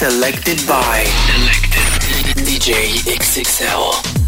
Selected by Selected DJ XXL.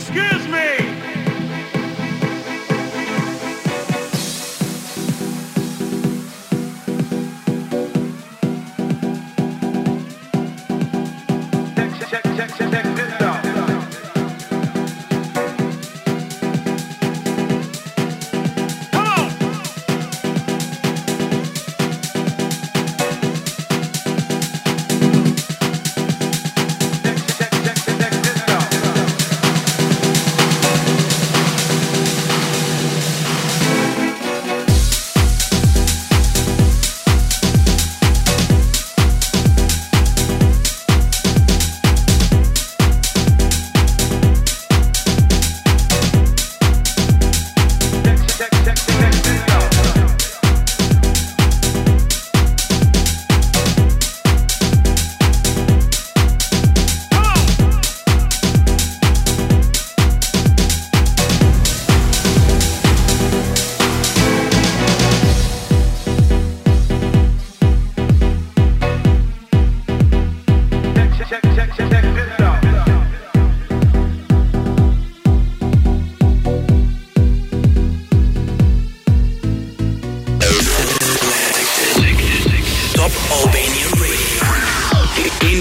Excuse me!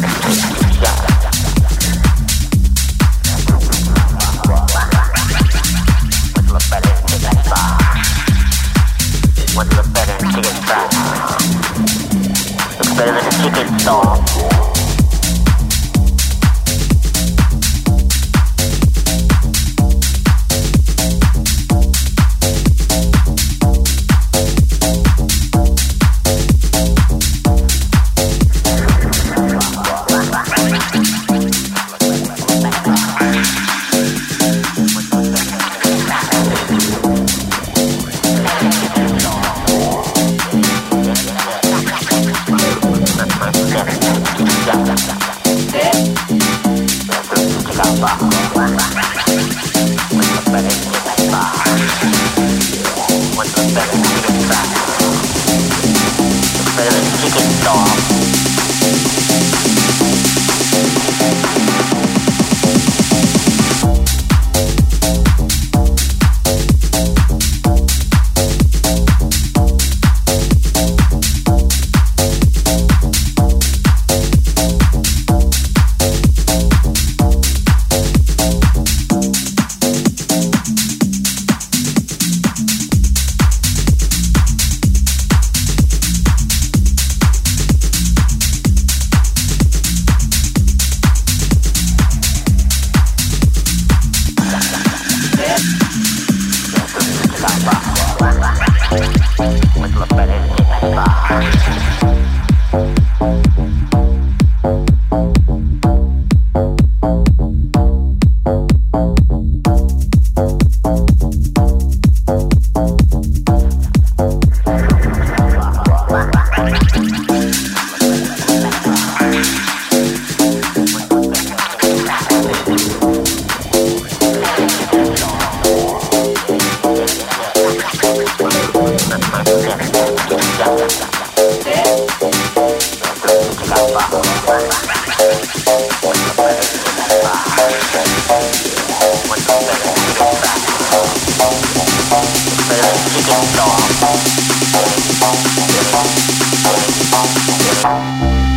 Carlos.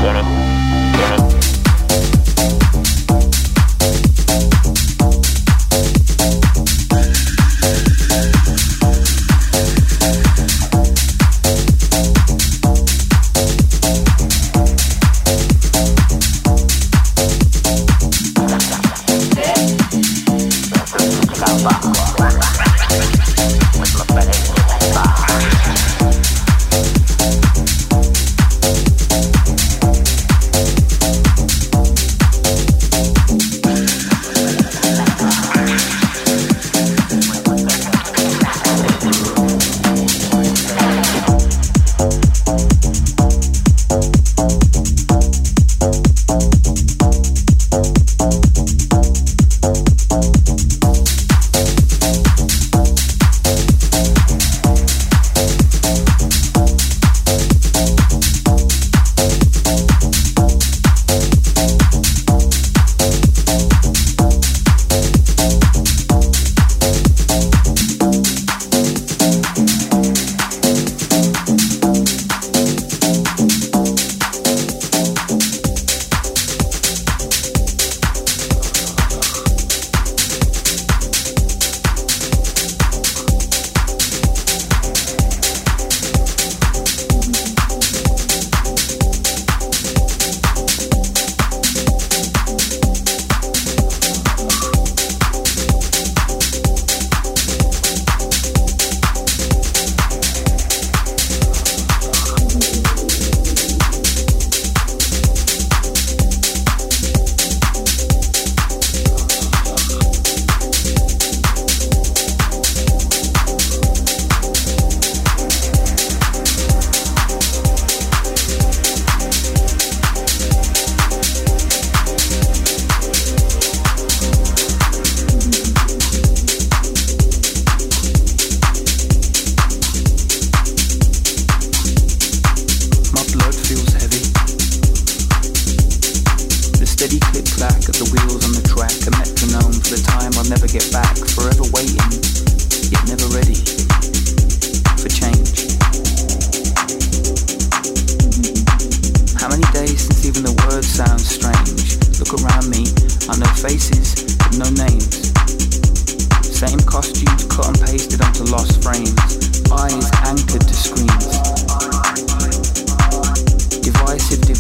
Lieutenant.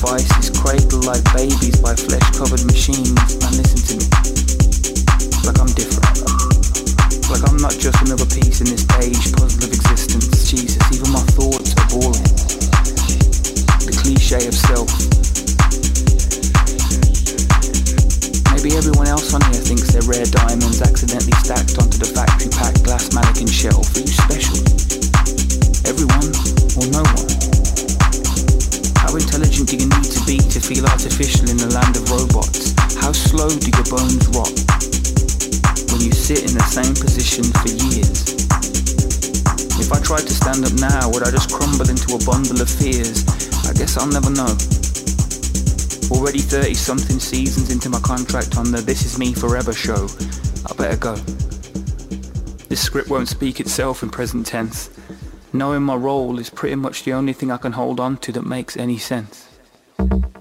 devices cradled like babies by flesh covered machines and listen to me. Like I'm different. Like I'm not just another piece in this beige puzzle of existence. Jesus, even my thoughts are boring. The cliche of self. Maybe everyone else on here thinks they're rare diamonds accidentally stacked onto the factory packed glass mannequin shelf. Are you special? Everyone or no one? Do you need to be to feel artificial in the land of robots? How slow do your bones rot when you sit in the same position for years? If I tried to stand up now, would I just crumble into a bundle of fears? I guess I'll never know. Already 30 something seasons into my contract on the This Is Me Forever show, I better go. This script won't speak itself in present tense. Knowing my role is pretty much the only thing I can hold on to that makes any sense you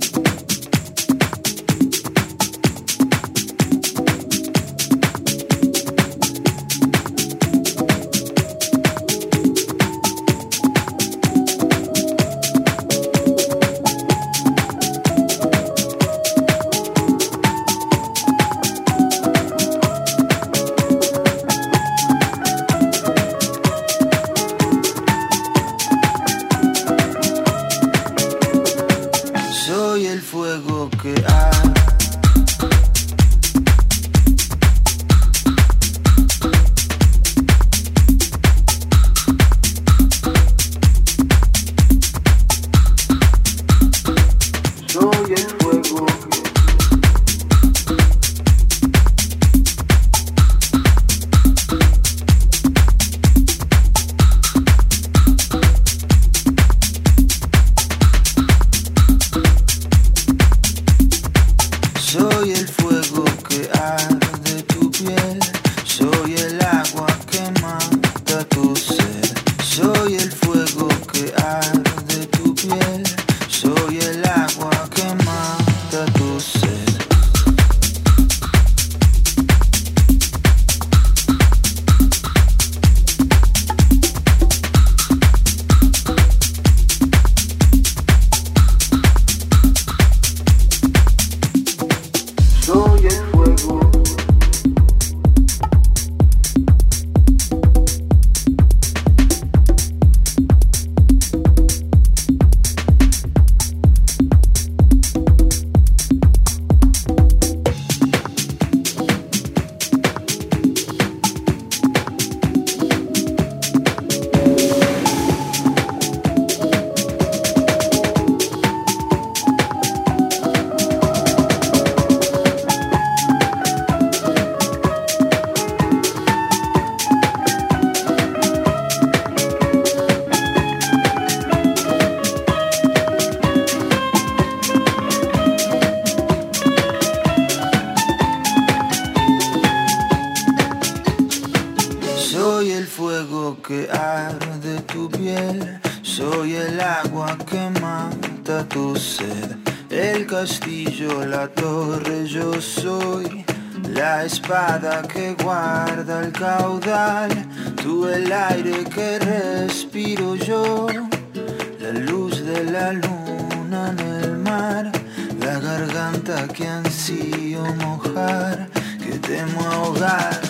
you que ansío mojar, que temo ahogar